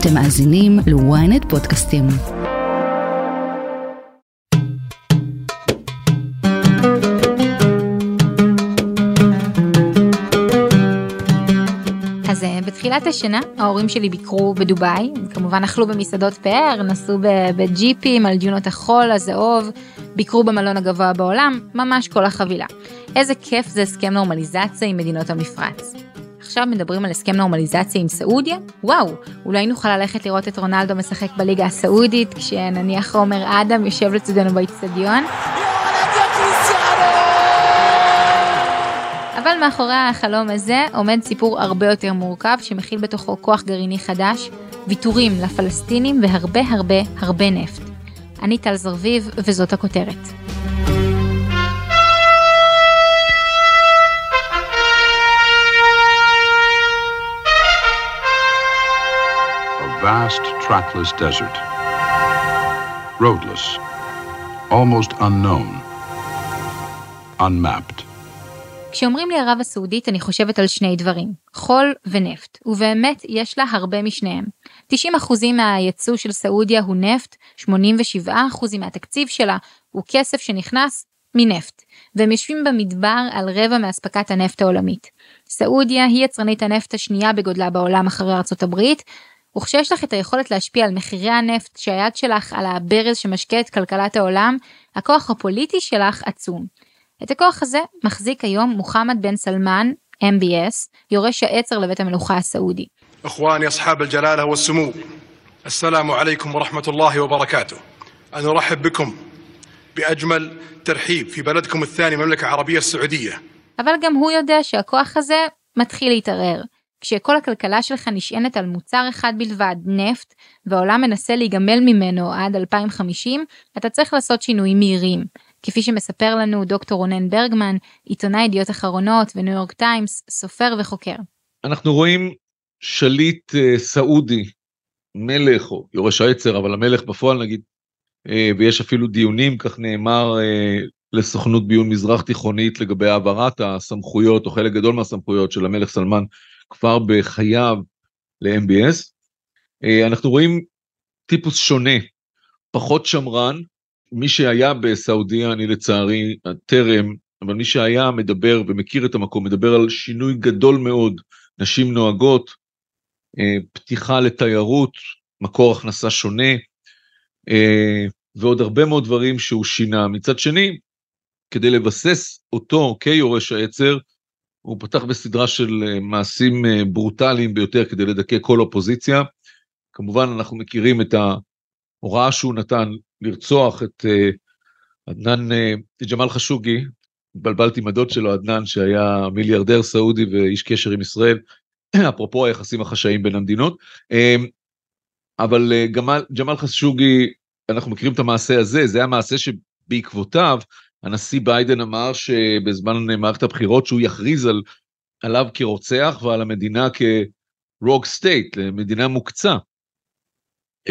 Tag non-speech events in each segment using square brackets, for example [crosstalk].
אתם מאזינים ל-ynet פודקאסטים. אז אה, בתחילת השנה ההורים שלי ביקרו בדובאי, כמובן אכלו במסעדות פאר, נסעו בג'יפים על דיונות החול, הזהוב, ביקרו במלון הגבוה בעולם, ממש כל החבילה. איזה כיף זה הסכם נורמליזציה עם מדינות המפרץ. עכשיו מדברים על הסכם נורמליזציה עם סעודיה? וואו, אולי נוכל ללכת לראות את רונלדו משחק בליגה הסעודית, כשנניח עומר אדם יושב לצדנו באיצטדיון? אבל מאחורי החלום הזה עומד סיפור הרבה יותר מורכב שמכיל בתוכו כוח גרעיני חדש, ויתורים לפלסטינים והרבה הרבה הרבה נפט. אני טל זרביב וזאת הכותרת. Vast, trackless desert. Roadless. Almost unknown. Unmapped. כשאומרים לי ערב הסעודית אני חושבת על שני דברים, חול ונפט, ובאמת יש לה הרבה משניהם. 90% מהייצוא של סעודיה הוא נפט, 87% מהתקציב שלה הוא כסף שנכנס מנפט, והם יושבים במדבר על רבע מאספקת הנפט העולמית. סעודיה היא יצרנית הנפט השנייה בגודלה בעולם אחרי ארצות הברית, וכשיש לך את היכולת להשפיע על מחירי הנפט שהיד שלך על הברז שמשקה את כלכלת העולם, הכוח הפוליטי שלך עצום. את הכוח הזה מחזיק היום מוחמד בן סלמן, MBS, יורש העצר לבית המלוכה הסעודי. אחואני אסחאב אל-ג'לאלה והסמו, א-סלאם עליכום ורחמת אללה וברכתו. אני ארחב בכם באג'מל תרחיב פי בלדכם א-ת'אני, ממלכה ערבייה סעודיה. אבל גם הוא יודע שהכוח הזה מתחיל להתערער. כשכל הכלכלה שלך נשענת על מוצר אחד בלבד, נפט, והעולם מנסה להיגמל ממנו עד 2050, אתה צריך לעשות שינויים מהירים. כפי שמספר לנו דוקטור רונן ברגמן, עיתונאי ידיעות אחרונות וניו יורק טיימס, סופר וחוקר. אנחנו רואים שליט אה, סעודי, מלך או יורש העצר, אבל המלך בפועל נגיד, אה, ויש אפילו דיונים, כך נאמר, אה, לסוכנות ביון מזרח תיכונית לגבי העברת הסמכויות, או חלק גדול מהסמכויות של המלך סלמן כבר בחייו ל-MBS. אה, אנחנו רואים טיפוס שונה, פחות שמרן, מי שהיה בסעודיה, אני לצערי טרם, אבל מי שהיה מדבר ומכיר את המקום, מדבר על שינוי גדול מאוד, נשים נוהגות, אה, פתיחה לתיירות, מקור הכנסה שונה, אה, ועוד הרבה מאוד דברים שהוא שינה. מצד שני, כדי לבסס אותו כיורש העצר, הוא פתח בסדרה של אה, מעשים אה, ברוטליים ביותר כדי לדכא כל אופוזיציה. כמובן אנחנו מכירים את ההוראה שהוא נתן לרצוח את אה, עדנאן, ג'מאל חשוגי, התבלבלתי עם הדוד שלו, עדנאן, שהיה מיליארדר סעודי ואיש קשר עם ישראל, [clears throat] אפרופו היחסים החשאיים בין המדינות. אבל ג'מאל חשוגי, אנחנו מכירים את המעשה הזה, זה היה מעשה שבעקבותיו הנשיא ביידן אמר שבזמן מערכת הבחירות שהוא יכריז על, עליו כרוצח ועל המדינה כ rogue state, מדינה מוקצה.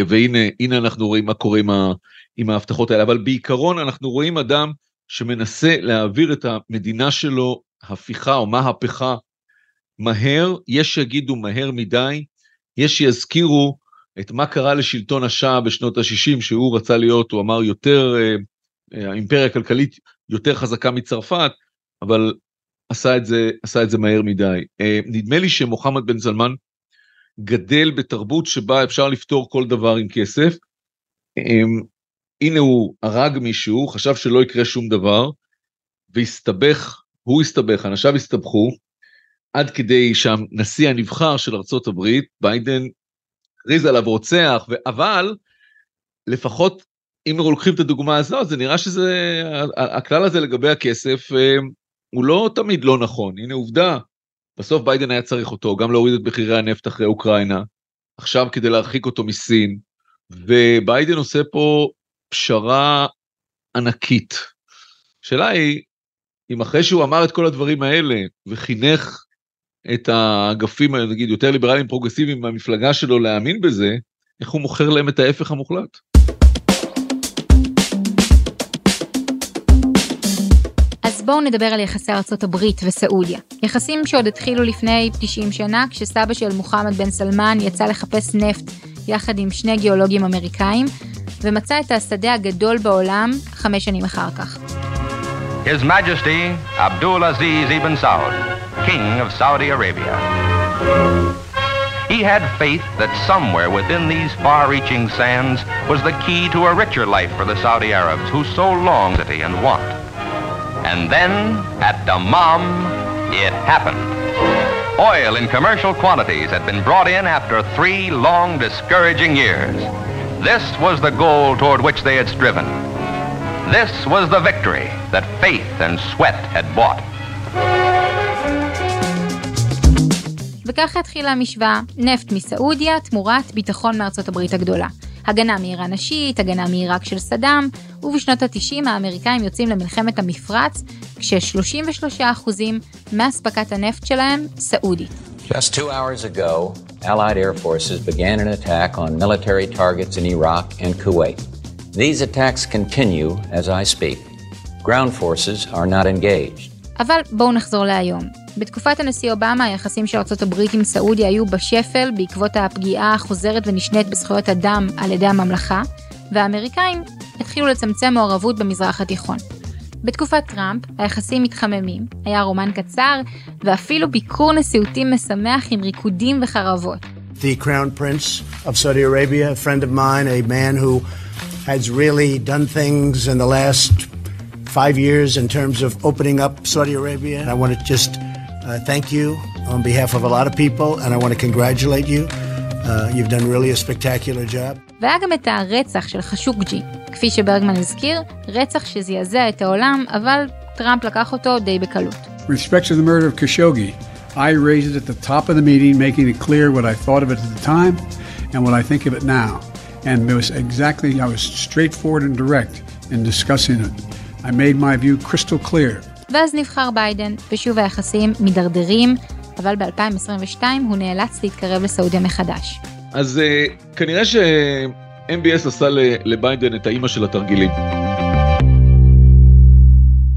והנה הנה אנחנו רואים מה קורה עם, ה, עם ההבטחות האלה, אבל בעיקרון אנחנו רואים אדם שמנסה להעביר את המדינה שלו הפיכה או מהפכה מהר, יש שיגידו מהר מדי, יש שיזכירו את מה קרה לשלטון השאה בשנות ה-60, שהוא רצה להיות, הוא אמר יותר האימפריה הכלכלית יותר חזקה מצרפת, אבל עשה את זה, עשה את זה מהר מדי. נדמה לי שמוחמד בן זלמן גדל בתרבות שבה אפשר לפתור כל דבר עם כסף. הנה הוא הרג מישהו, חשב שלא יקרה שום דבר, והסתבך, הוא הסתבך, אנשיו הסתבכו, עד כדי שהנשיא הנבחר של ארצות הברית, ביידן, הכריז עליו רוצח, אבל לפחות אם לוקחים את הדוגמה הזאת, זה נראה שזה, הכלל הזה לגבי הכסף, הוא לא תמיד לא נכון. הנה עובדה, בסוף ביידן היה צריך אותו, גם להוריד את מחירי הנפט אחרי אוקראינה, עכשיו כדי להרחיק אותו מסין, וביידן עושה פה פשרה ענקית. השאלה היא, אם אחרי שהוא אמר את כל הדברים האלה, וחינך את האגפים, נגיד, יותר ליברליים פרוגרסיביים מהמפלגה שלו להאמין בזה, איך הוא מוכר להם את ההפך המוחלט? בואו נדבר על יחסי ארצות הברית וסעודיה. יחסים שעוד התחילו לפני 90 שנה, כשסבא של מוחמד בן סלמן יצא לחפש נפט יחד עם שני גיאולוגים אמריקאים, ומצא את השדה הגדול בעולם חמש שנים אחר כך. His Majesty Abdul Aziz Ibn Saud, King of Saudi Arabia. He had faith that somewhere within these far-reaching sands was the key to a richer life for the Saudi Arabs who so long city and want. And then, at Dammam, it happened. Oil in commercial quantities had been brought in after three long, discouraging years. This was the goal toward which they had striven. This was the victory that faith and sweat had bought. וככה התחילה המשוואה, נפט מסעודיה תמורת ביטחון מארצות הברית הגדולה. הגנה מאיראן השיעית, הגנה מעיראק של סדאם, ובשנות ה-90 האמריקאים יוצאים למלחמת המפרץ, כש-33% מאספקת הנפט שלהם סעודית. Just two hours ago, Allied air forces began an attack on military targets in Iraq and Kuwait. These attacks continue as I speak. Ground forces are not engaged. אבל בואו נחזור להיום. בתקופת הנשיא אובמה היחסים של ארה"ב עם סעודיה היו בשפל בעקבות הפגיעה החוזרת ונשנית בזכויות אדם על ידי הממלכה, והאמריקאים התחילו לצמצם מעורבות במזרח התיכון. בתקופת טראמפ היחסים מתחממים, היה רומן קצר, ואפילו ביקור נשיאותי משמח עם ריקודים וחרבות. The Crown Prince of Saudi Arabia, a friend of mine, a man who has really done things in the last five years in terms of opening up Saudi Arabia. I want to just uh, thank you on behalf of a lot of people, and I want to congratulate you. Uh, you've done really a spectacular job. והיה גם את הרצח של חשוקג'י, כפי שברגמן הזכיר, רצח שזעזע את העולם, אבל טראמפ לקח אותו די בקלות. With respect to the murder of Khashoggi, I raised it at the top of the meeting, making it clear what I thought of it at the time and what I think of it now. And it was exactly, I was straightforward and direct in discussing it. I made my view crystal clear. ואז נבחר ביידן, ושוב היחסים מידרדרים, אבל ב-2022 הוא נאלץ להתקרב לסעודיה מחדש. אז uh, כנראה ש-MBS עשה לביידן את האימא של התרגילים.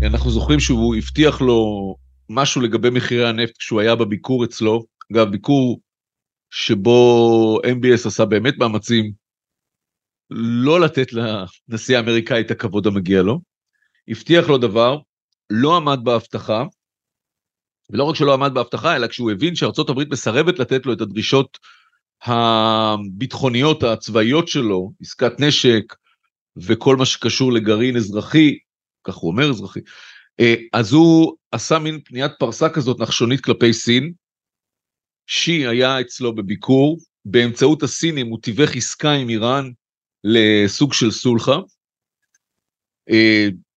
אנחנו זוכרים שהוא הבטיח לו משהו לגבי מחירי הנפט כשהוא היה בביקור אצלו, אגב ביקור שבו MBS עשה באמת מאמצים לא לתת לנשיא האמריקאי את הכבוד המגיע לו, הבטיח לו דבר, לא עמד בהבטחה, ולא רק שלא עמד בהבטחה, אלא כשהוא הבין שארצות הברית מסרבת לתת לו את הדרישות הביטחוניות הצבאיות שלו, עסקת נשק וכל מה שקשור לגרעין אזרחי, כך הוא אומר אזרחי, אה, אז הוא עשה מין פניית פרסה כזאת נחשונית כלפי סין. שי היה אצלו בביקור, באמצעות הסינים הוא תיווך עסקה עם איראן לסוג של סולחה.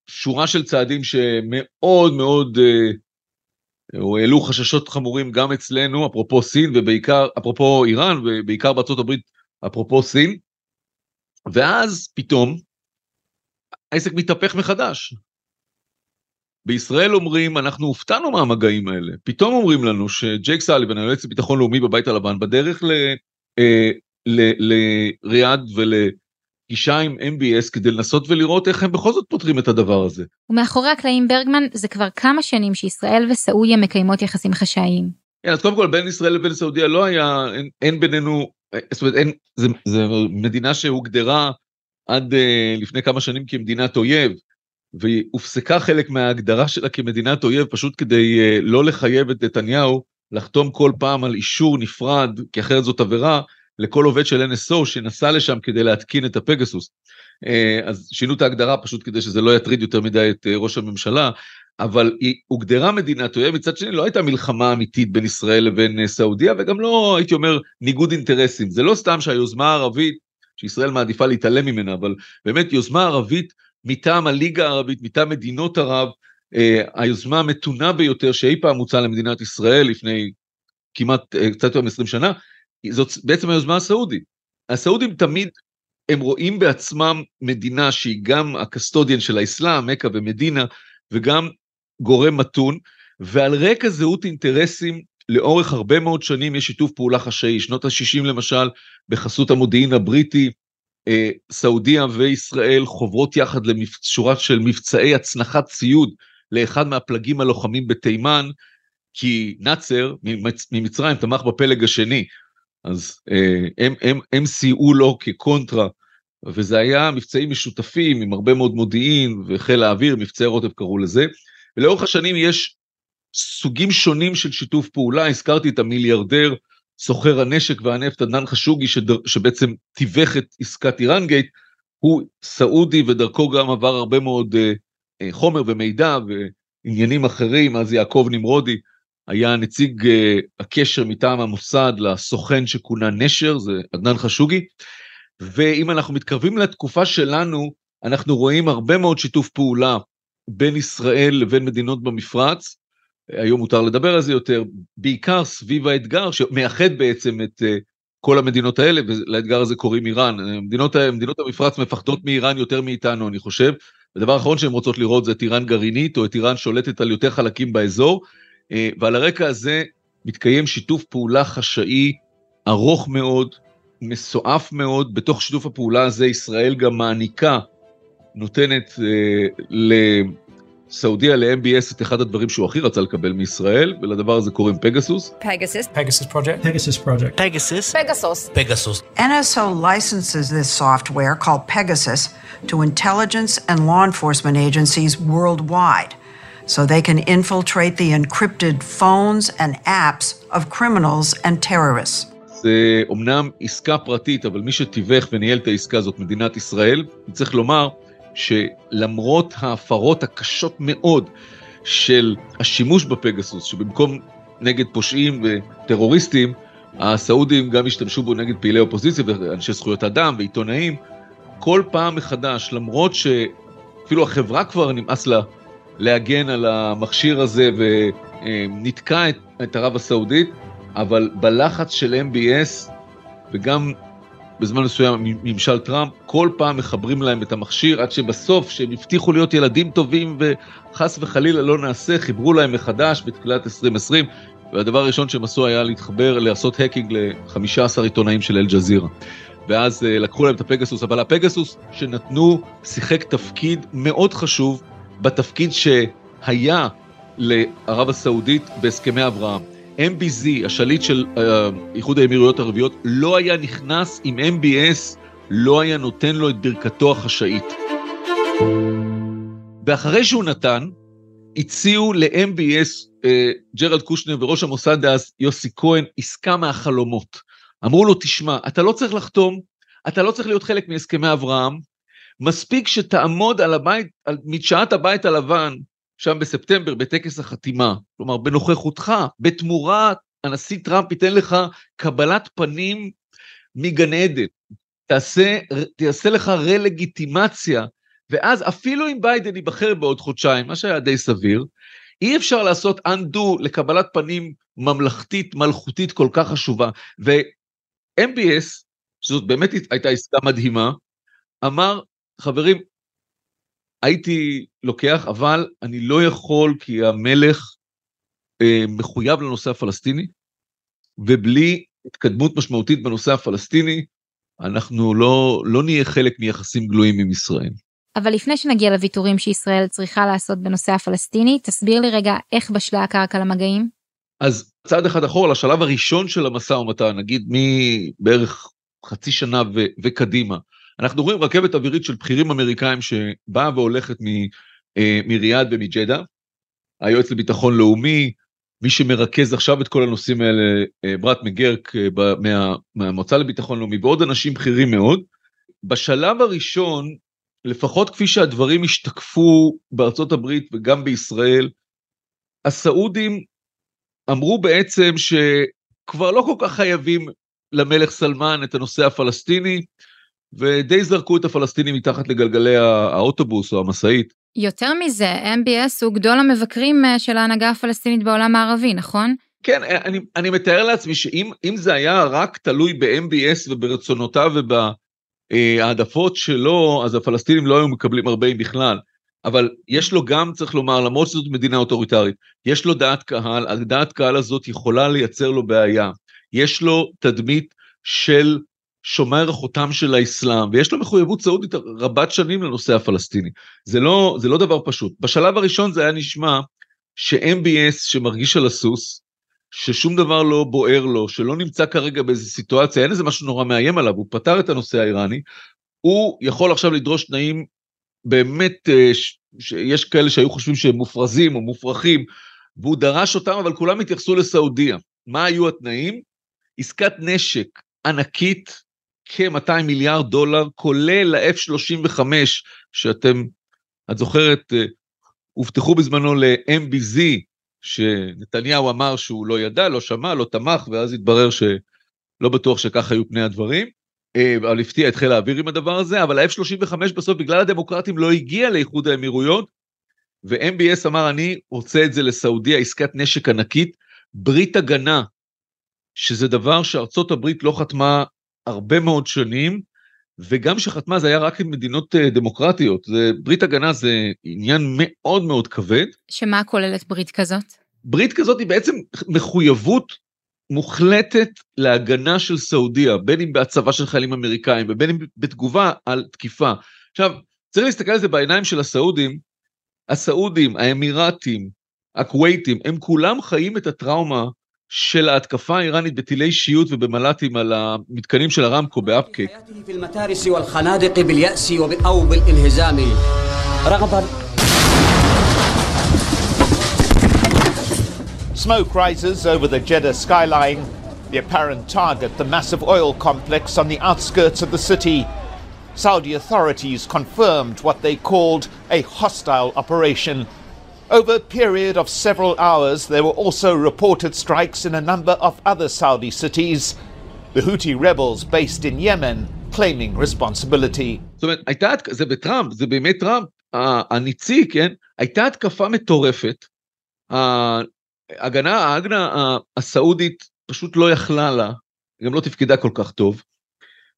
אה, שורה של צעדים שמאוד מאוד או העלו חששות חמורים גם אצלנו, אפרופו סין ובעיקר, אפרופו איראן ובעיקר בארצות הברית, אפרופו סין. ואז פתאום העסק מתהפך מחדש. בישראל אומרים, אנחנו הופתענו מהמגעים האלה. פתאום אומרים לנו שג'ייק סאליבן, היועץ לביטחון לאומי בבית הלבן, בדרך לריאד אה, ולפגישה עם MBS כדי לנסות ולראות איך הם בכל זאת פותרים את הדבר הזה. ומאחורי הקלעים ברגמן זה כבר כמה שנים שישראל וסעודיה מקיימות יחסים חשאיים. כן, אז קודם כל בין ישראל לבין סעודיה לא היה, אין, אין בינינו, זאת אומרת, אין, זה, זה מדינה שהוגדרה עד uh, לפני כמה שנים כמדינת אויב. והיא הופסקה חלק מההגדרה שלה כמדינת אויב פשוט כדי uh, לא לחייב את נתניהו לחתום כל פעם על אישור נפרד, כי אחרת זאת עבירה, לכל עובד של NSO שנסע לשם כדי להתקין את הפגסוס. Uh, אז שינו את ההגדרה פשוט כדי שזה לא יטריד יותר מדי את uh, ראש הממשלה, אבל היא הוגדרה מדינת אויב, מצד שני לא הייתה מלחמה אמיתית בין ישראל לבין uh, סעודיה, וגם לא, הייתי אומר, ניגוד אינטרסים. זה לא סתם שהיוזמה הערבית, שישראל מעדיפה להתעלם ממנה, אבל באמת יוזמה ערבית מטעם הליגה הערבית, מטעם מדינות ערב, אה, היוזמה המתונה ביותר שאי פעם הוצעה למדינת ישראל לפני כמעט אה, קצת יותר מ-20 שנה, זאת בעצם היוזמה הסעודית. הסעודים תמיד, הם רואים בעצמם מדינה שהיא גם הקסטודיאן של האסלאם, מכה ומדינה, וגם גורם מתון, ועל רקע זהות אינטרסים לאורך הרבה מאוד שנים יש שיתוף פעולה חשאי, שנות ה-60 למשל, בחסות המודיעין הבריטי, אה, סעודיה וישראל חוברות יחד לשורה של מבצעי הצנחת ציוד לאחד מהפלגים הלוחמים בתימן, כי נאצר ממצרים תמך בפלג השני, אז אה, הם, הם, הם סייעו לו כקונטרה, וזה היה מבצעים משותפים עם הרבה מאוד מודיעין וחיל האוויר, מבצעי רוטב קראו לזה, ולאורך השנים יש סוגים שונים של שיתוף פעולה, הזכרתי את המיליארדר, סוחר הנשק והנפט עדנאן חשוגי שדר, שבעצם תיווך את עסקת איראן גייט, הוא סעודי ודרכו גם עבר הרבה מאוד אה, אה, חומר ומידע ועניינים אחרים, אז יעקב נמרודי היה נציג אה, הקשר מטעם המוסד לסוכן שכונה נשר, זה עדנאן חשוגי, ואם אנחנו מתקרבים לתקופה שלנו, אנחנו רואים הרבה מאוד שיתוף פעולה בין ישראל לבין מדינות במפרץ, היום מותר לדבר על זה יותר, בעיקר סביב האתגר שמאחד בעצם את uh, כל המדינות האלה, ולאתגר הזה קוראים איראן. מדינות, מדינות המפרץ מפחדות מאיראן יותר מאיתנו, אני חושב. הדבר האחרון שהן רוצות לראות זה את איראן גרעינית, או את איראן שולטת על יותר חלקים באזור, uh, ועל הרקע הזה מתקיים שיתוף פעולה חשאי ארוך מאוד, מסועף מאוד. בתוך שיתוף הפעולה הזה ישראל גם מעניקה, נותנת uh, ל... סעודיה ל-MBS את אחד הדברים שהוא הכי רצה לקבל מישראל, ולדבר הזה קוראים פגסוס. Pegasus. Pegasus Project. Pegasus Project. Pegasus. Pegasus. Pegasus. NSO licenses this software called Pegasus to intelligence and law enforcement agencies worldwide so they can infiltrate the encrypted phones and apps of criminals and terrorists. זה אומנם עסקה פרטית, אבל מי שתיווך וניהל את העסקה הזאת מדינת ישראל, צריך לומר שלמרות ההפרות הקשות מאוד של השימוש בפגסוס, שבמקום נגד פושעים וטרוריסטים, הסעודים גם השתמשו בו נגד פעילי אופוזיציה ואנשי זכויות אדם ועיתונאים, כל פעם מחדש, למרות שאפילו החברה כבר נמאס לה להגן על המכשיר הזה ונתקע את, את ערב הסעודית, אבל בלחץ של MBS וגם בזמן מסוים ממשל טראמפ, כל פעם מחברים להם את המכשיר, עד שבסוף, שהם הבטיחו להיות ילדים טובים וחס וחלילה לא נעשה, חיברו להם מחדש בתחילת 2020, והדבר הראשון שהם עשו היה להתחבר, לעשות האקינג ל-15 עיתונאים של אל-ג'זירה. ואז uh, לקחו להם את הפגסוס, אבל הפגסוס שנתנו שיחק תפקיד מאוד חשוב בתפקיד שהיה לערב הסעודית בהסכמי אברהם. MBZ, השליט של uh, איחוד האמירויות הערביות, לא היה נכנס אם MBS לא היה נותן לו את ברכתו החשאית. ואחרי שהוא נתן, הציעו ל-MBS, uh, אה, ג'רלד קושנר וראש המוסד דאז יוסי כהן, עסקה מהחלומות. אמרו לו, תשמע, אתה לא צריך לחתום, אתה לא צריך להיות חלק מהסכמי אברהם, מספיק שתעמוד על הבית, על מדשאת הבית הלבן, שם בספטמבר בטקס החתימה, כלומר בנוכחותך, בתמורה הנשיא טראמפ ייתן לך קבלת פנים מגן עדן, תעשה, תעשה לך רה-לגיטימציה, ואז אפילו אם ביידן ייבחר בעוד חודשיים, מה שהיה די סביר, אי אפשר לעשות undo לקבלת פנים ממלכתית, מלכותית כל כך חשובה. ו-MBS, שזאת באמת הייתה עסקה מדהימה, אמר, חברים, הייתי לוקח, אבל אני לא יכול כי המלך אה, מחויב לנושא הפלסטיני, ובלי התקדמות משמעותית בנושא הפלסטיני, אנחנו לא, לא נהיה חלק מיחסים גלויים עם ישראל. אבל לפני שנגיע לוויתורים שישראל צריכה לעשות בנושא הפלסטיני, תסביר לי רגע איך בשלה הקרקע למגעים. אז צעד אחד אחורה, לשלב הראשון של המשא ומתן, נגיד מבערך חצי שנה ו- וקדימה, אנחנו רואים רכבת אווירית של בכירים אמריקאים שבאה והולכת אה, מריאד ומג'דה, היועץ לביטחון לאומי, מי שמרכז עכשיו את כל הנושאים האלה, אה, מגרק אה, מה, מהמועצה לביטחון לאומי ועוד אנשים בכירים מאוד. בשלב הראשון, לפחות כפי שהדברים השתקפו בארצות הברית וגם בישראל, הסעודים אמרו בעצם שכבר לא כל כך חייבים למלך סלמן את הנושא הפלסטיני, ודי זרקו את הפלסטינים מתחת לגלגלי האוטובוס או המשאית. יותר מזה, MBS הוא גדול המבקרים אה, של ההנהגה הפלסטינית בעולם הערבי, נכון? כן, אה, אני, אני מתאר לעצמי שאם זה היה רק תלוי ב-MBS וברצונותיו ובהעדפות שלו, אז הפלסטינים לא היו מקבלים הרבה אם בכלל. אבל יש לו גם, צריך לומר, למרות שזאת מדינה אוטוריטרית, יש לו דעת קהל, הדעת קהל הזאת יכולה לייצר לו בעיה. יש לו תדמית של שומר החותם של האסלאם, ויש לו מחויבות סעודית רבת שנים לנושא הפלסטיני. זה לא, זה לא דבר פשוט. בשלב הראשון זה היה נשמע ש-MBS שמרגיש על הסוס, ששום דבר לא בוער לו, שלא נמצא כרגע באיזו סיטואציה, אין איזה משהו נורא מאיים עליו, הוא פתר את הנושא האיראני, הוא יכול עכשיו לדרוש תנאים באמת, אה, שיש כאלה שהיו חושבים שהם מופרזים או מופרכים, והוא דרש אותם, אבל כולם התייחסו לסעודיה. מה היו התנאים? עסקת נשק ענקית, כ-200 מיליארד דולר, כולל ה-F-35, שאתם, את זוכרת, אה, הובטחו בזמנו ל-MBZ, שנתניהו אמר שהוא לא ידע, לא שמע, לא תמך, ואז התברר שלא בטוח שכך היו פני הדברים. אה, אבל הפתיע את חיל האוויר עם הדבר הזה, אבל ה-F-35 בסוף בגלל הדמוקרטים לא הגיע לאיחוד האמירויות, ו-MBS אמר אני רוצה את זה לסעודיה, עסקת נשק ענקית, ברית הגנה, שזה דבר שארצות הברית לא חתמה הרבה מאוד שנים, וגם שחתמה זה היה רק עם מדינות אה, דמוקרטיות, זה, ברית הגנה זה עניין מאוד מאוד כבד. שמה כוללת ברית כזאת? ברית כזאת היא בעצם מחויבות מוחלטת להגנה של סעודיה, בין אם בהצבה של חיילים אמריקאים ובין אם בתגובה על תקיפה. עכשיו, צריך להסתכל על זה בעיניים של הסעודים, הסעודים, האמירתים, הכווייתים, הם כולם חיים את הטראומה של ההתקפה האיראנית בטילי שיוט ובמל"טים על המתקנים של הרמקו באפקק. Smoke rises over the Jeddah skyline. The apparent target, the massive oil complex on the outskirts of the city. Saudi authorities confirmed what they called a hostile operation. Over a period of several hours, there were also reported strikes in a number of other Saudi cities. The Houthi rebels based in Yemen claiming responsibility. זאת אומרת, הייתה, זה בטראמפ, זה באמת טראמפ, הניצי, כן? הייתה התקפה מטורפת. ההגנה, ההגנה הסעודית פשוט לא יכלה לה, גם לא תפקדה כל כך טוב,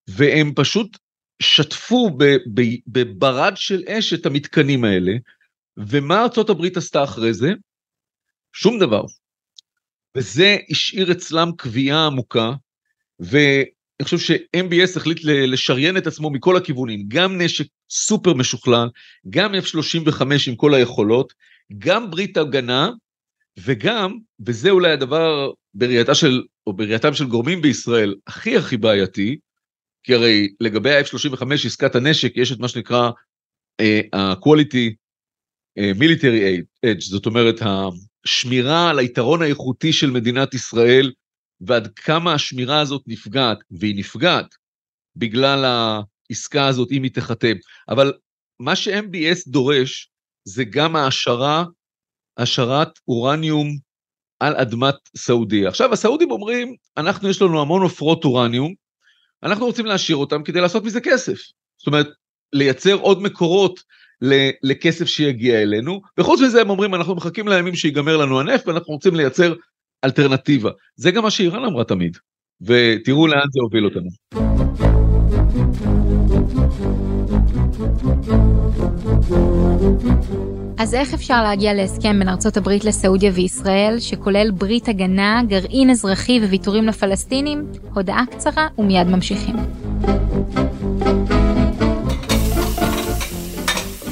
והם פשוט שטפו בברד של אש את המתקנים האלה, ומה ארצות הברית עשתה אחרי זה? שום דבר. וזה השאיר אצלם קביעה עמוקה, ואני חושב ש-MBS החליט לשריין את עצמו מכל הכיוונים, גם נשק סופר משוכלל, גם F-35 עם כל היכולות, גם ברית הגנה, וגם, וזה אולי הדבר בראייתה של, או בראייתם של גורמים בישראל, הכי הכי בעייתי, כי הרי לגבי ה-F-35, עסקת הנשק, יש את מה שנקרא ה-quality military edge, זאת אומרת, השמירה על היתרון האיכותי של מדינת ישראל, ועד כמה השמירה הזאת נפגעת, והיא נפגעת, בגלל העסקה הזאת, אם היא תיחתם. אבל מה ש-MBS דורש, זה גם העשרה השארת אורניום על אדמת סעודיה. עכשיו הסעודים אומרים, אנחנו יש לנו המון עופרות אורניום, אנחנו רוצים להשאיר אותם כדי לעשות מזה כסף. זאת אומרת, לייצר עוד מקורות לכסף שיגיע אלינו, וחוץ מזה הם אומרים, אנחנו מחכים לימים שיגמר לנו הנפט ואנחנו רוצים לייצר אלטרנטיבה. זה גם מה שאיראן אמרה תמיד, ותראו לאן זה הוביל אותנו. אז איך אפשר להגיע להסכם בין ארצות הברית לסעודיה וישראל, שכולל ברית הגנה, גרעין אזרחי וויתורים לפלסטינים? הודעה קצרה ומיד ממשיכים.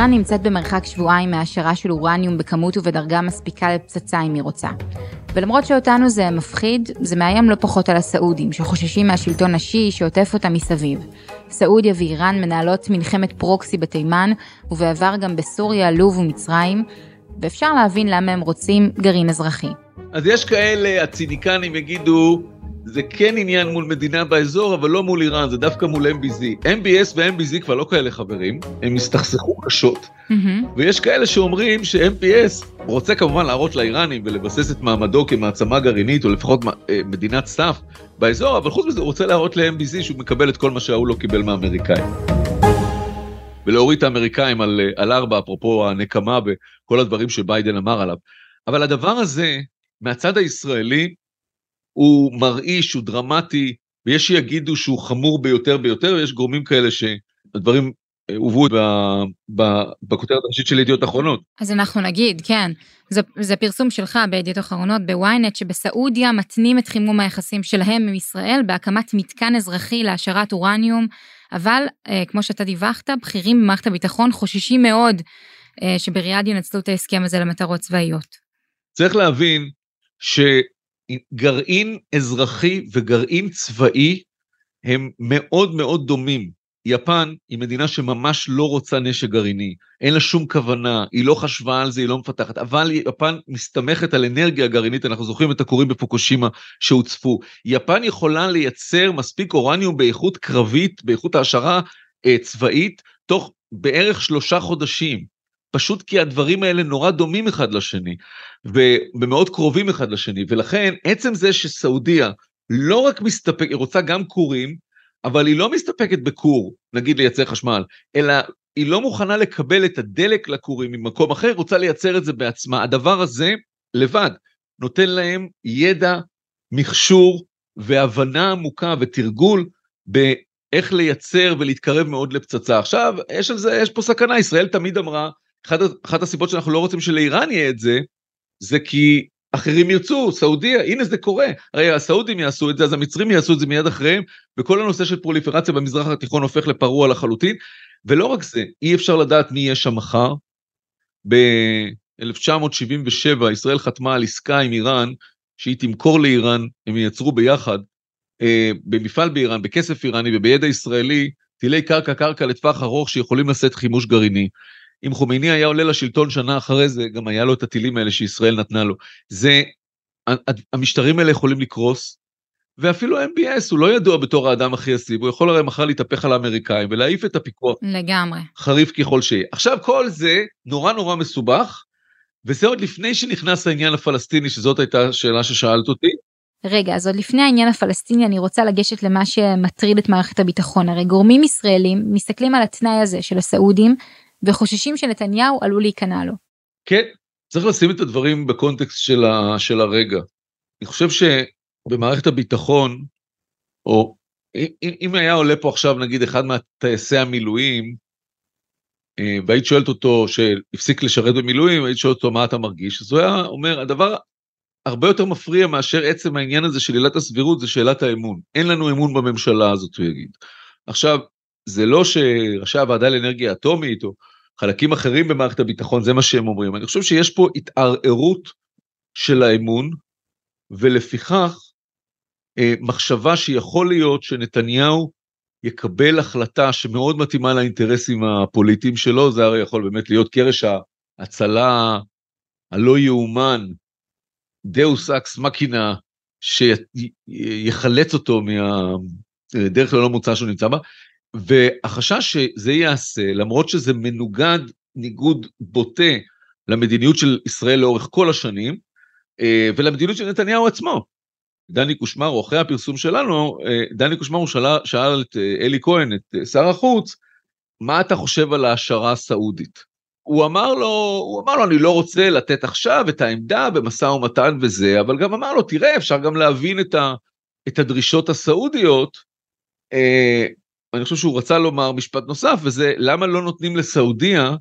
איראן נמצאת במרחק שבועיים מהשערה של אורניום בכמות ובדרגה מספיקה לפצצה אם היא רוצה. ולמרות שאותנו זה מפחיד, זה מאיים לא פחות על הסעודים, שחוששים מהשלטון השיעי שעוטף אותם מסביב. סעודיה ואיראן מנהלות מלחמת פרוקסי בתימן, ובעבר גם בסוריה, לוב ומצרים, ואפשר להבין למה הם רוצים גרעין אזרחי. אז יש כאלה, הציניקנים יגידו, זה כן עניין מול מדינה באזור, אבל לא מול איראן, זה דווקא מול MBZ. MBS ו-MBZ כבר לא כאלה חברים, הם הסתכסכו קשות, mm-hmm. ויש כאלה שאומרים ש-MBS רוצה כמובן להראות לאיראנים ולבסס את מעמדו כמעצמה גרעינית, או לפחות אה, מדינת סף באזור, אבל חוץ מזה הוא רוצה להראות ל-MBZ שהוא מקבל את כל מה שההוא לא קיבל מהאמריקאים. ולהוריד את האמריקאים על, על ארבע, אפרופו הנקמה וכל הדברים שביידן אמר עליו. אבל הדבר הזה, מהצד הישראלי, הוא מרעיש, הוא דרמטי, ויש שיגידו שהוא חמור ביותר ביותר, ויש גורמים כאלה שהדברים הובאו בכותרת הראשית של ידיעות אחרונות. אז אנחנו נגיד, כן, זה, זה פרסום שלך בידיעות אחרונות בוויינט, שבסעודיה מתנים את חימום היחסים שלהם עם ישראל בהקמת מתקן אזרחי להשארת אורניום, אבל אה, כמו שאתה דיווחת, בכירים במערכת הביטחון חוששים מאוד אה, שבריאד ינצלו את ההסכם הזה למטרות צבאיות. צריך להבין שגרעין אזרחי וגרעין צבאי הם מאוד מאוד דומים. יפן היא מדינה שממש לא רוצה נשק גרעיני, אין לה שום כוונה, היא לא חשבה על זה, היא לא מפתחת, אבל יפן מסתמכת על אנרגיה גרעינית, אנחנו זוכרים את הכורים בפוקושימה שהוצפו. יפן יכולה לייצר מספיק אורניום באיכות קרבית, באיכות העשרה אה, צבאית, תוך בערך שלושה חודשים. פשוט כי הדברים האלה נורא דומים אחד לשני, ומאוד קרובים אחד לשני, ולכן עצם זה שסעודיה לא רק מסתפק, היא רוצה גם כורים, אבל היא לא מסתפקת בכור, נגיד לייצר חשמל, אלא היא לא מוכנה לקבל את הדלק לכורים ממקום אחר, רוצה לייצר את זה בעצמה. הדבר הזה לבד נותן להם ידע, מכשור והבנה עמוקה ותרגול באיך לייצר ולהתקרב מאוד לפצצה. עכשיו, יש על זה, יש פה סכנה, ישראל תמיד אמרה, אחת, אחת הסיבות שאנחנו לא רוצים שלאיראן יהיה את זה, זה כי אחרים ירצו, סעודיה, הנה זה קורה. הרי הסעודים יעשו את זה, אז המצרים יעשו את זה מיד אחריהם, וכל הנושא של פרוליפרציה במזרח התיכון הופך לפרוע לחלוטין. ולא רק זה, אי אפשר לדעת מי יהיה שם מחר. ב-1977 ישראל חתמה על עסקה עם איראן, שהיא תמכור לאיראן, הם ייצרו ביחד, אה, במפעל באיראן, בכסף איראני ובידע ישראלי, טילי קרקע קרקע לטווח ארוך שיכולים לשאת חימוש גרעיני. אם חומייני היה עולה לשלטון שנה אחרי זה, גם היה לו את הטילים האלה שישראל נתנה לו. זה, המשטרים האלה יכולים לקרוס, ואפילו MBS הוא לא ידוע בתור האדם הכי יסיב, הוא יכול הרי מחר להתהפך על האמריקאים ולהעיף את הפיקוח. לגמרי. חריף ככל שיהיה. עכשיו כל זה נורא נורא מסובך, וזה עוד לפני שנכנס העניין הפלסטיני, שזאת הייתה השאלה ששאלת אותי. רגע, אז עוד לפני העניין הפלסטיני אני רוצה לגשת למה שמטריד את מערכת הביטחון. הרי גורמים ישראלים מסתכלים על התנאי הזה של הסעודים וחוששים שנתניהו עלול להיכנע לו. כן, צריך לשים את הדברים בקונטקסט של, ה, של הרגע. אני חושב שבמערכת הביטחון, או אם, אם היה עולה פה עכשיו נגיד אחד מהטייסי המילואים, אה, והיית שואלת אותו שהפסיק לשרת במילואים, היית שואלת אותו מה אתה מרגיש, אז הוא היה אומר, הדבר הרבה יותר מפריע מאשר עצם העניין הזה של עילת הסבירות, זה שאלת האמון. אין לנו אמון בממשלה הזאת, הוא יגיד. עכשיו, זה לא שראשי הוועדה לאנרגיה אטומית, או חלקים אחרים במערכת הביטחון, זה מה שהם אומרים. אני חושב שיש פה התערערות של האמון, ולפיכך אה, מחשבה שיכול להיות שנתניהו יקבל החלטה שמאוד מתאימה לאינטרסים הפוליטיים שלו, זה הרי יכול באמת להיות קרש ההצלה הלא יאומן, דאוס אקס מקינה, שיחלץ אותו מהדרך ללא מוצא שהוא נמצא בה, והחשש שזה ייעשה, למרות שזה מנוגד, ניגוד בוטה למדיניות של ישראל לאורך כל השנים, אה, ולמדיניות של נתניהו עצמו. דני קושמרו, אחרי הפרסום שלנו, אה, דני קושמרו שאל, שאל את אה, אלי כהן, את שר החוץ, מה אתה חושב על ההשערה הסעודית? הוא אמר לו, הוא אמר לו, אני לא רוצה לתת עכשיו את העמדה במשא ומתן וזה, אבל גם אמר לו, תראה, אפשר גם להבין את, ה, את הדרישות הסעודיות, אני חושב שהוא רצה לומר משפט נוסף, וזה למה לא נותנים לסעודיה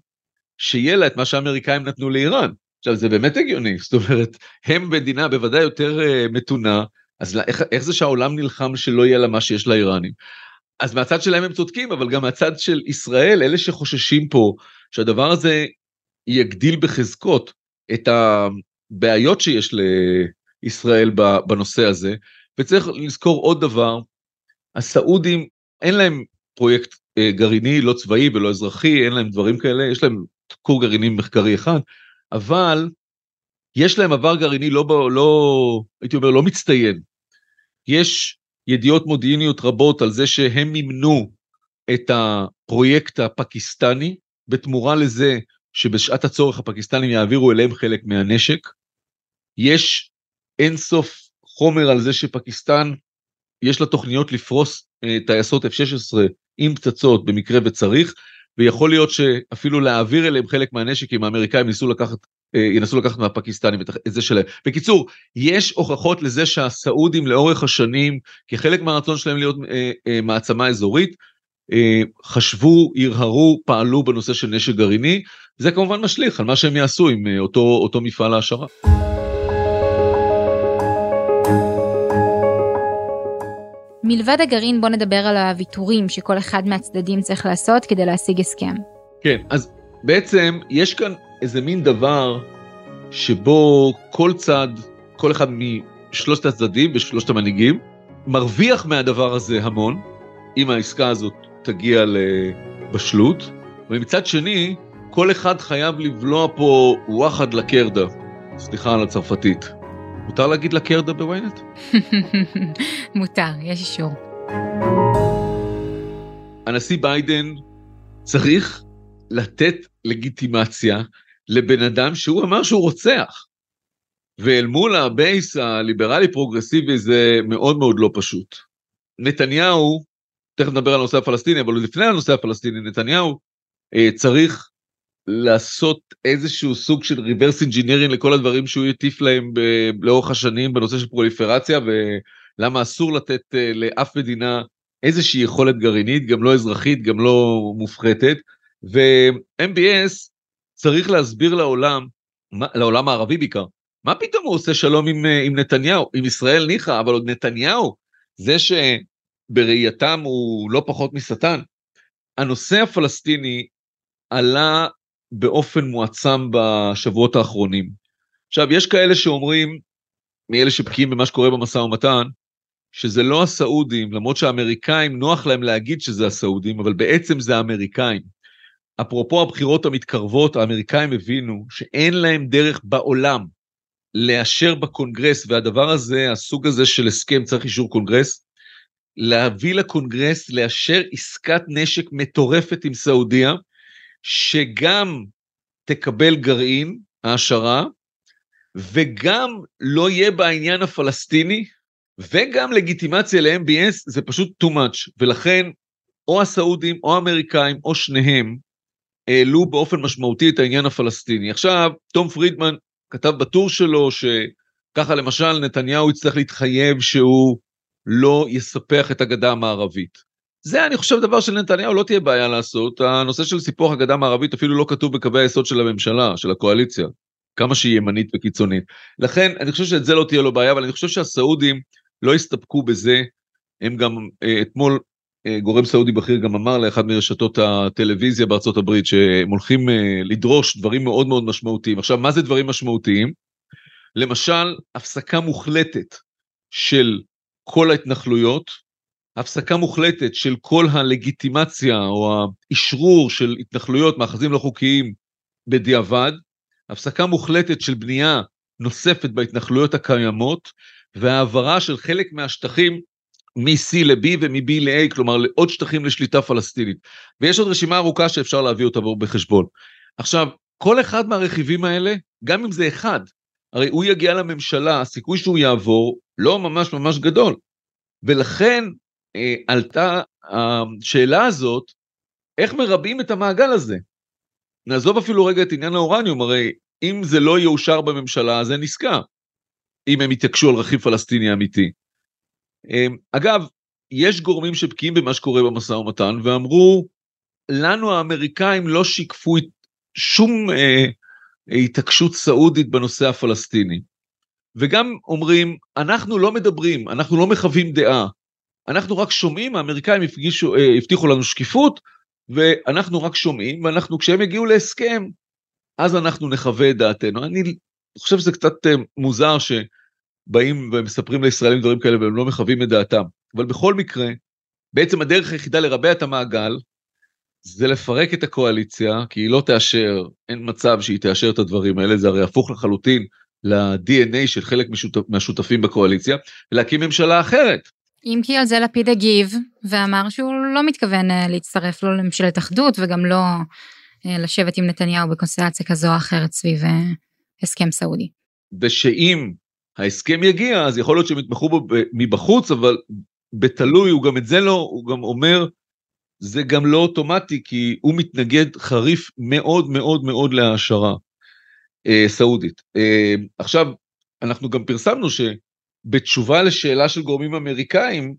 שיהיה לה את מה שהאמריקאים נתנו לאיראן. עכשיו זה באמת הגיוני, זאת אומרת, הם מדינה בוודאי יותר uh, מתונה, אז לא, איך, איך זה שהעולם נלחם שלא יהיה לה מה שיש לאיראנים? אז מהצד שלהם הם צודקים, אבל גם מהצד של ישראל, אלה שחוששים פה שהדבר הזה יגדיל בחזקות את הבעיות שיש לישראל בנושא הזה, וצריך לזכור עוד דבר, הסעודים אין להם פרויקט אה, גרעיני, לא צבאי ולא אזרחי, אין להם דברים כאלה, יש להם כור גרעיני מחקרי אחד, אבל יש להם עבר גרעיני לא, לא, הייתי אומר, לא מצטיין. יש ידיעות מודיעיניות רבות על זה שהם מימנו את הפרויקט הפקיסטני, בתמורה לזה שבשעת הצורך הפקיסטנים יעבירו אליהם חלק מהנשק. יש אינסוף חומר על זה שפקיסטן, יש לה תוכניות לפרוס טייסות F-16 עם פצצות במקרה וצריך, ויכול להיות שאפילו להעביר אליהם חלק מהנשק אם האמריקאים ניסו לקחת, אה, ינסו לקחת מהפקיסטנים את זה שלהם. בקיצור, יש הוכחות לזה שהסעודים לאורך השנים, כחלק מהרצון שלהם להיות אה, אה, מעצמה אזורית, אה, חשבו, הרהרו, פעלו בנושא של נשק גרעיני, זה כמובן משליך על מה שהם יעשו עם אה, אותו, אותו מפעל העשרה. מלבד הגרעין בוא נדבר על הוויתורים שכל אחד מהצדדים צריך לעשות כדי להשיג הסכם. כן, אז בעצם יש כאן איזה מין דבר שבו כל צד, כל אחד משלושת הצדדים ושלושת המנהיגים, מרוויח מהדבר הזה המון, אם העסקה הזאת תגיע לבשלות, ומצד שני, כל אחד חייב לבלוע פה וואחד לקרדה, סליחה על הצרפתית. מותר להגיד לקרדה בוויינט? [laughs] מותר, יש אישור. הנשיא ביידן צריך לתת לגיטימציה לבן אדם שהוא אמר שהוא רוצח. ואל מול ה base הליברלי פרוגרסיבי זה מאוד מאוד לא פשוט. נתניהו, תכף נדבר על הנושא הפלסטיני, אבל לפני הנושא הפלסטיני, נתניהו אה, צריך לעשות איזשהו סוג של reverse engineering לכל הדברים שהוא הטיף להם ב- לאורך השנים בנושא של פרוליפרציה ולמה אסור לתת uh, לאף מדינה איזושהי יכולת גרעינית, גם לא אזרחית, גם לא מופחתת. ו-MBS צריך להסביר לעולם, לעולם הערבי בעיקר, מה פתאום הוא עושה שלום עם, אה, עם נתניהו, עם ישראל ניחא, אבל עוד נתניהו, זה שבראייתם הוא לא פחות משטן. הנושא הפלסטיני עלה באופן מועצם בשבועות האחרונים. עכשיו, יש כאלה שאומרים, מאלה שבקיאים במה שקורה במשא ומתן, שזה לא הסעודים, למרות שהאמריקאים, נוח להם להגיד שזה הסעודים, אבל בעצם זה האמריקאים. אפרופו הבחירות המתקרבות, האמריקאים הבינו שאין להם דרך בעולם לאשר בקונגרס, והדבר הזה, הסוג הזה של הסכם צריך אישור קונגרס, להביא לקונגרס לאשר עסקת נשק מטורפת עם סעודיה, שגם תקבל גרעין, העשרה, וגם לא יהיה בעניין הפלסטיני, וגם לגיטימציה ל-MBS, זה פשוט too much, ולכן או הסעודים או האמריקאים או שניהם העלו באופן משמעותי את העניין הפלסטיני. עכשיו, תום פרידמן כתב בטור שלו שככה למשל נתניהו יצטרך להתחייב שהוא לא יספח את הגדה המערבית. זה אני חושב דבר שלנתניהו לא תהיה בעיה לעשות, הנושא של סיפוח הגדה המערבית אפילו לא כתוב בקווי היסוד של הממשלה, של הקואליציה, כמה שהיא ימנית וקיצונית. לכן אני חושב שאת זה לא תהיה לו בעיה, אבל אני חושב שהסעודים לא הסתפקו בזה, הם גם אה, אתמול אה, גורם סעודי בכיר גם אמר לאחד מרשתות הטלוויזיה בארצות הברית שהם הולכים אה, לדרוש דברים מאוד מאוד משמעותיים. עכשיו מה זה דברים משמעותיים? למשל הפסקה מוחלטת של כל ההתנחלויות, הפסקה מוחלטת של כל הלגיטימציה או האשרור של התנחלויות, מאחזים לא חוקיים בדיעבד, הפסקה מוחלטת של בנייה נוספת בהתנחלויות הקיימות, והעברה של חלק מהשטחים מ-C ל-B ומ-B ל-A, כלומר לעוד שטחים לשליטה פלסטינית. ויש עוד רשימה ארוכה שאפשר להביא אותה בחשבון. עכשיו, כל אחד מהרכיבים האלה, גם אם זה אחד, הרי הוא יגיע לממשלה, הסיכוי שהוא יעבור לא ממש ממש גדול. ולכן עלתה השאלה הזאת, איך מרבים את המעגל הזה? נעזוב אפילו רגע את עניין האורניום, הרי אם זה לא יאושר בממשלה, זה נסקע, אם הם יתעקשו על רכיב פלסטיני אמיתי. אה, אגב, יש גורמים שבקיאים במה שקורה במשא ומתן, ואמרו, לנו האמריקאים לא שיקפו שום אה, התעקשות סעודית בנושא הפלסטיני. וגם אומרים, אנחנו לא מדברים, אנחנו לא מחווים דעה, אנחנו רק שומעים, האמריקאים הפגישו, אה, הבטיחו לנו שקיפות, ואנחנו רק שומעים, ואנחנו, כשהם יגיעו להסכם, אז אנחנו נחווה את דעתנו. אני חושב שזה קצת אה, מוזר שבאים ומספרים לישראלים דברים כאלה והם לא מחווים את דעתם. אבל בכל מקרה, בעצם הדרך היחידה לרבע את המעגל, זה לפרק את הקואליציה, כי היא לא תאשר, אין מצב שהיא תאשר את הדברים האלה, זה הרי הפוך לחלוטין ל-DNA של חלק מהשותפים בקואליציה, ולהקים ממשלה אחרת. אם כי על זה לפיד הגיב ואמר שהוא לא מתכוון אה, להצטרף לא לממשלת אחדות וגם לא אה, לשבת עם נתניהו בקונסטלציה כזו או אחרת סביב אה, הסכם סעודי. ושאם ההסכם יגיע אז יכול להיות שהם יתמכו בו מבחוץ אבל בתלוי הוא גם את זה לא הוא גם אומר זה גם לא אוטומטי, כי הוא מתנגד חריף מאוד מאוד מאוד להעשרה אה, סעודית. אה, עכשיו, אנחנו גם פרסמנו שבתשובה לשאלה של גורמים אמריקאים,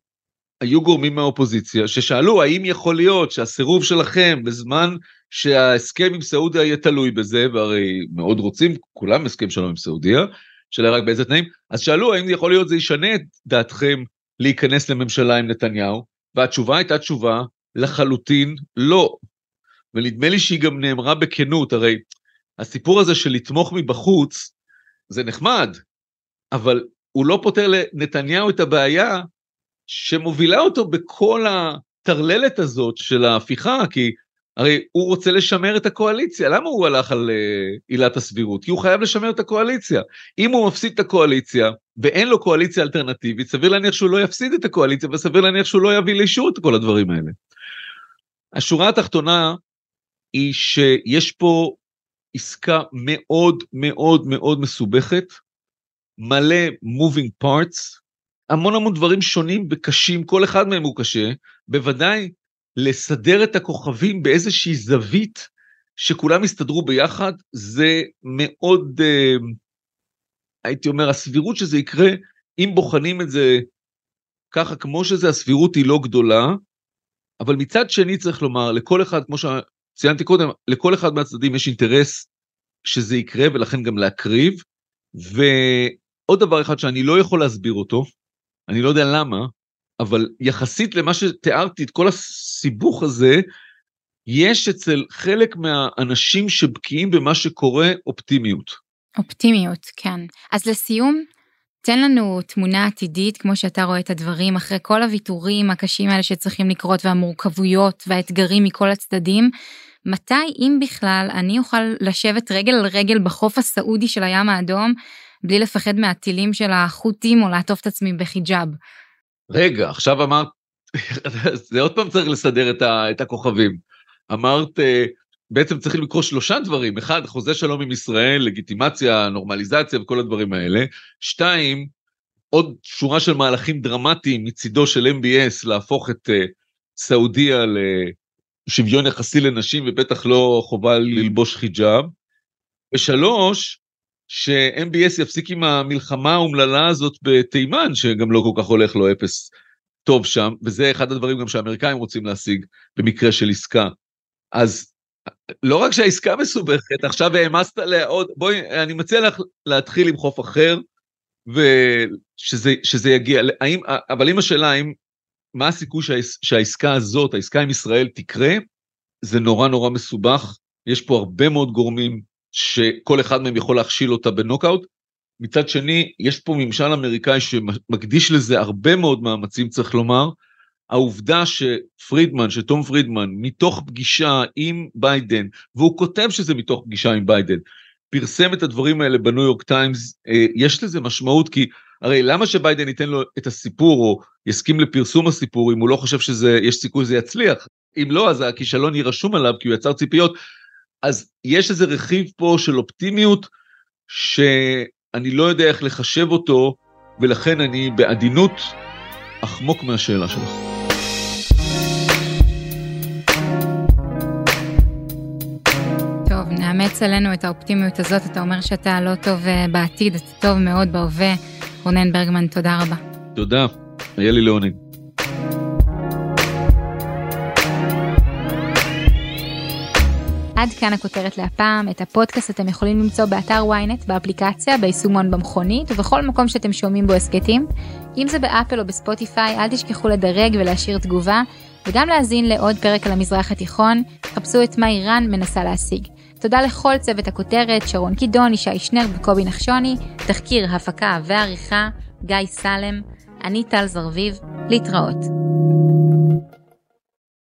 היו גורמים מהאופוזיציה ששאלו האם יכול להיות שהסירוב שלכם בזמן שההסכם עם סעודיה יהיה תלוי בזה, והרי מאוד רוצים, כולם הסכם שלום עם סעודיה, שאלה רק באיזה תנאים, אז שאלו האם יכול להיות זה ישנה את דעתכם להיכנס לממשלה עם נתניהו, והתשובה הייתה תשובה לחלוטין לא. ונדמה לי שהיא גם נאמרה בכנות, הרי הסיפור הזה של לתמוך מבחוץ, זה נחמד, אבל הוא לא פותר לנתניהו את הבעיה שמובילה אותו בכל הטרללת הזאת של ההפיכה, כי הרי הוא רוצה לשמר את הקואליציה, למה הוא הלך על uh, עילת הסבירות? כי הוא חייב לשמר את הקואליציה. אם הוא מפסיד את הקואליציה, ואין לו קואליציה אלטרנטיבית, סביר להניח שהוא לא יפסיד את הקואליציה, וסביר להניח שהוא לא יביא לאישור את כל הדברים האלה. השורה התחתונה היא שיש פה עסקה מאוד מאוד מאוד מסובכת, מלא moving parts, המון המון דברים שונים וקשים, כל אחד מהם הוא קשה, בוודאי לסדר את הכוכבים באיזושהי זווית שכולם יסתדרו ביחד, זה מאוד, אה, הייתי אומר, הסבירות שזה יקרה, אם בוחנים את זה ככה כמו שזה, הסבירות היא לא גדולה, אבל מצד שני צריך לומר, לכל אחד, כמו שציינתי קודם, לכל אחד מהצדדים יש אינטרס שזה יקרה ולכן גם להקריב. ועוד דבר אחד שאני לא יכול להסביר אותו, אני לא יודע למה, אבל יחסית למה שתיארתי, את כל הסיבוך הזה, יש אצל חלק מהאנשים שבקיאים במה שקורה אופטימיות. אופטימיות, כן. אז לסיום, תן לנו תמונה עתידית, כמו שאתה רואה את הדברים, אחרי כל הוויתורים הקשים האלה שצריכים לקרות והמורכבויות והאתגרים מכל הצדדים, מתי, אם בכלל, אני אוכל לשבת רגל על רגל בחוף הסעודי של הים האדום, בלי לפחד מהטילים של החות'ים או לעטוף את עצמי בחיג'אב? רגע, עכשיו אמרת, זה עוד פעם צריך לסדר את, ה, את הכוכבים. אמרת, אה, בעצם צריכים לקרוא שלושה דברים, אחד, חוזה שלום עם ישראל, לגיטימציה, נורמליזציה וכל הדברים האלה. שתיים, עוד שורה של מהלכים דרמטיים מצידו של MBS להפוך את uh, סעודיה לשוויון יחסי לנשים ובטח לא חובה ללבוש חיג'אב. ושלוש, ש-MBS יפסיק עם המלחמה האומללה הזאת בתימן, שגם לא כל כך הולך לו אפס טוב שם, וזה אחד הדברים גם שהאמריקאים רוצים להשיג במקרה של עסקה. אז לא רק שהעסקה מסובכת, עכשיו העמסת עליה עוד, בואי, אני מציע לך להתחיל עם חוף אחר, ושזה יגיע, האם, אבל אם השאלה, האם, מה הסיכוי שהעס, שהעסקה הזאת, העסקה עם ישראל תקרה, זה נורא נורא מסובך, יש פה הרבה מאוד גורמים שכל אחד מהם יכול להכשיל אותה בנוקאוט. מצד שני, יש פה ממשל אמריקאי שמקדיש לזה הרבה מאוד מאמצים, צריך לומר. העובדה שפרידמן, שתום פרידמן, מתוך פגישה עם ביידן, והוא כותב שזה מתוך פגישה עם ביידן, פרסם את הדברים האלה בניו יורק טיימס, אה, יש לזה משמעות, כי הרי למה שביידן ייתן לו את הסיפור, או יסכים לפרסום הסיפור, אם הוא לא חושב שיש סיכוי שזה יצליח? אם לא, אז הכישלון יהיה רשום עליו, כי הוא יצר ציפיות. אז יש איזה רכיב פה של אופטימיות שאני לא יודע איך לחשב אותו, ולכן אני בעדינות אחמוק מהשאלה שלך. טוב, נאמץ עלינו את האופטימיות הזאת, אתה אומר שאתה לא טוב אה, בעתיד, אתה טוב מאוד בהווה. רונן ברגמן, תודה רבה. תודה, היה לי לעונג. עד כאן הכותרת להפעם, את הפודקאסט אתם יכולים למצוא באתר ynet, באפליקציה, ביישומון במכונית ובכל מקום שאתם שומעים בו הסכתים. אם זה באפל או בספוטיפיי, אל תשכחו לדרג ולהשאיר תגובה, וגם להאזין לעוד פרק על המזרח התיכון, חפשו את מה איראן מנסה להשיג. תודה לכל צוות הכותרת, שרון קידון, ישי שנר וקובי נחשוני, תחקיר, הפקה ועריכה, גיא סלם, אני טל זרביב, להתראות.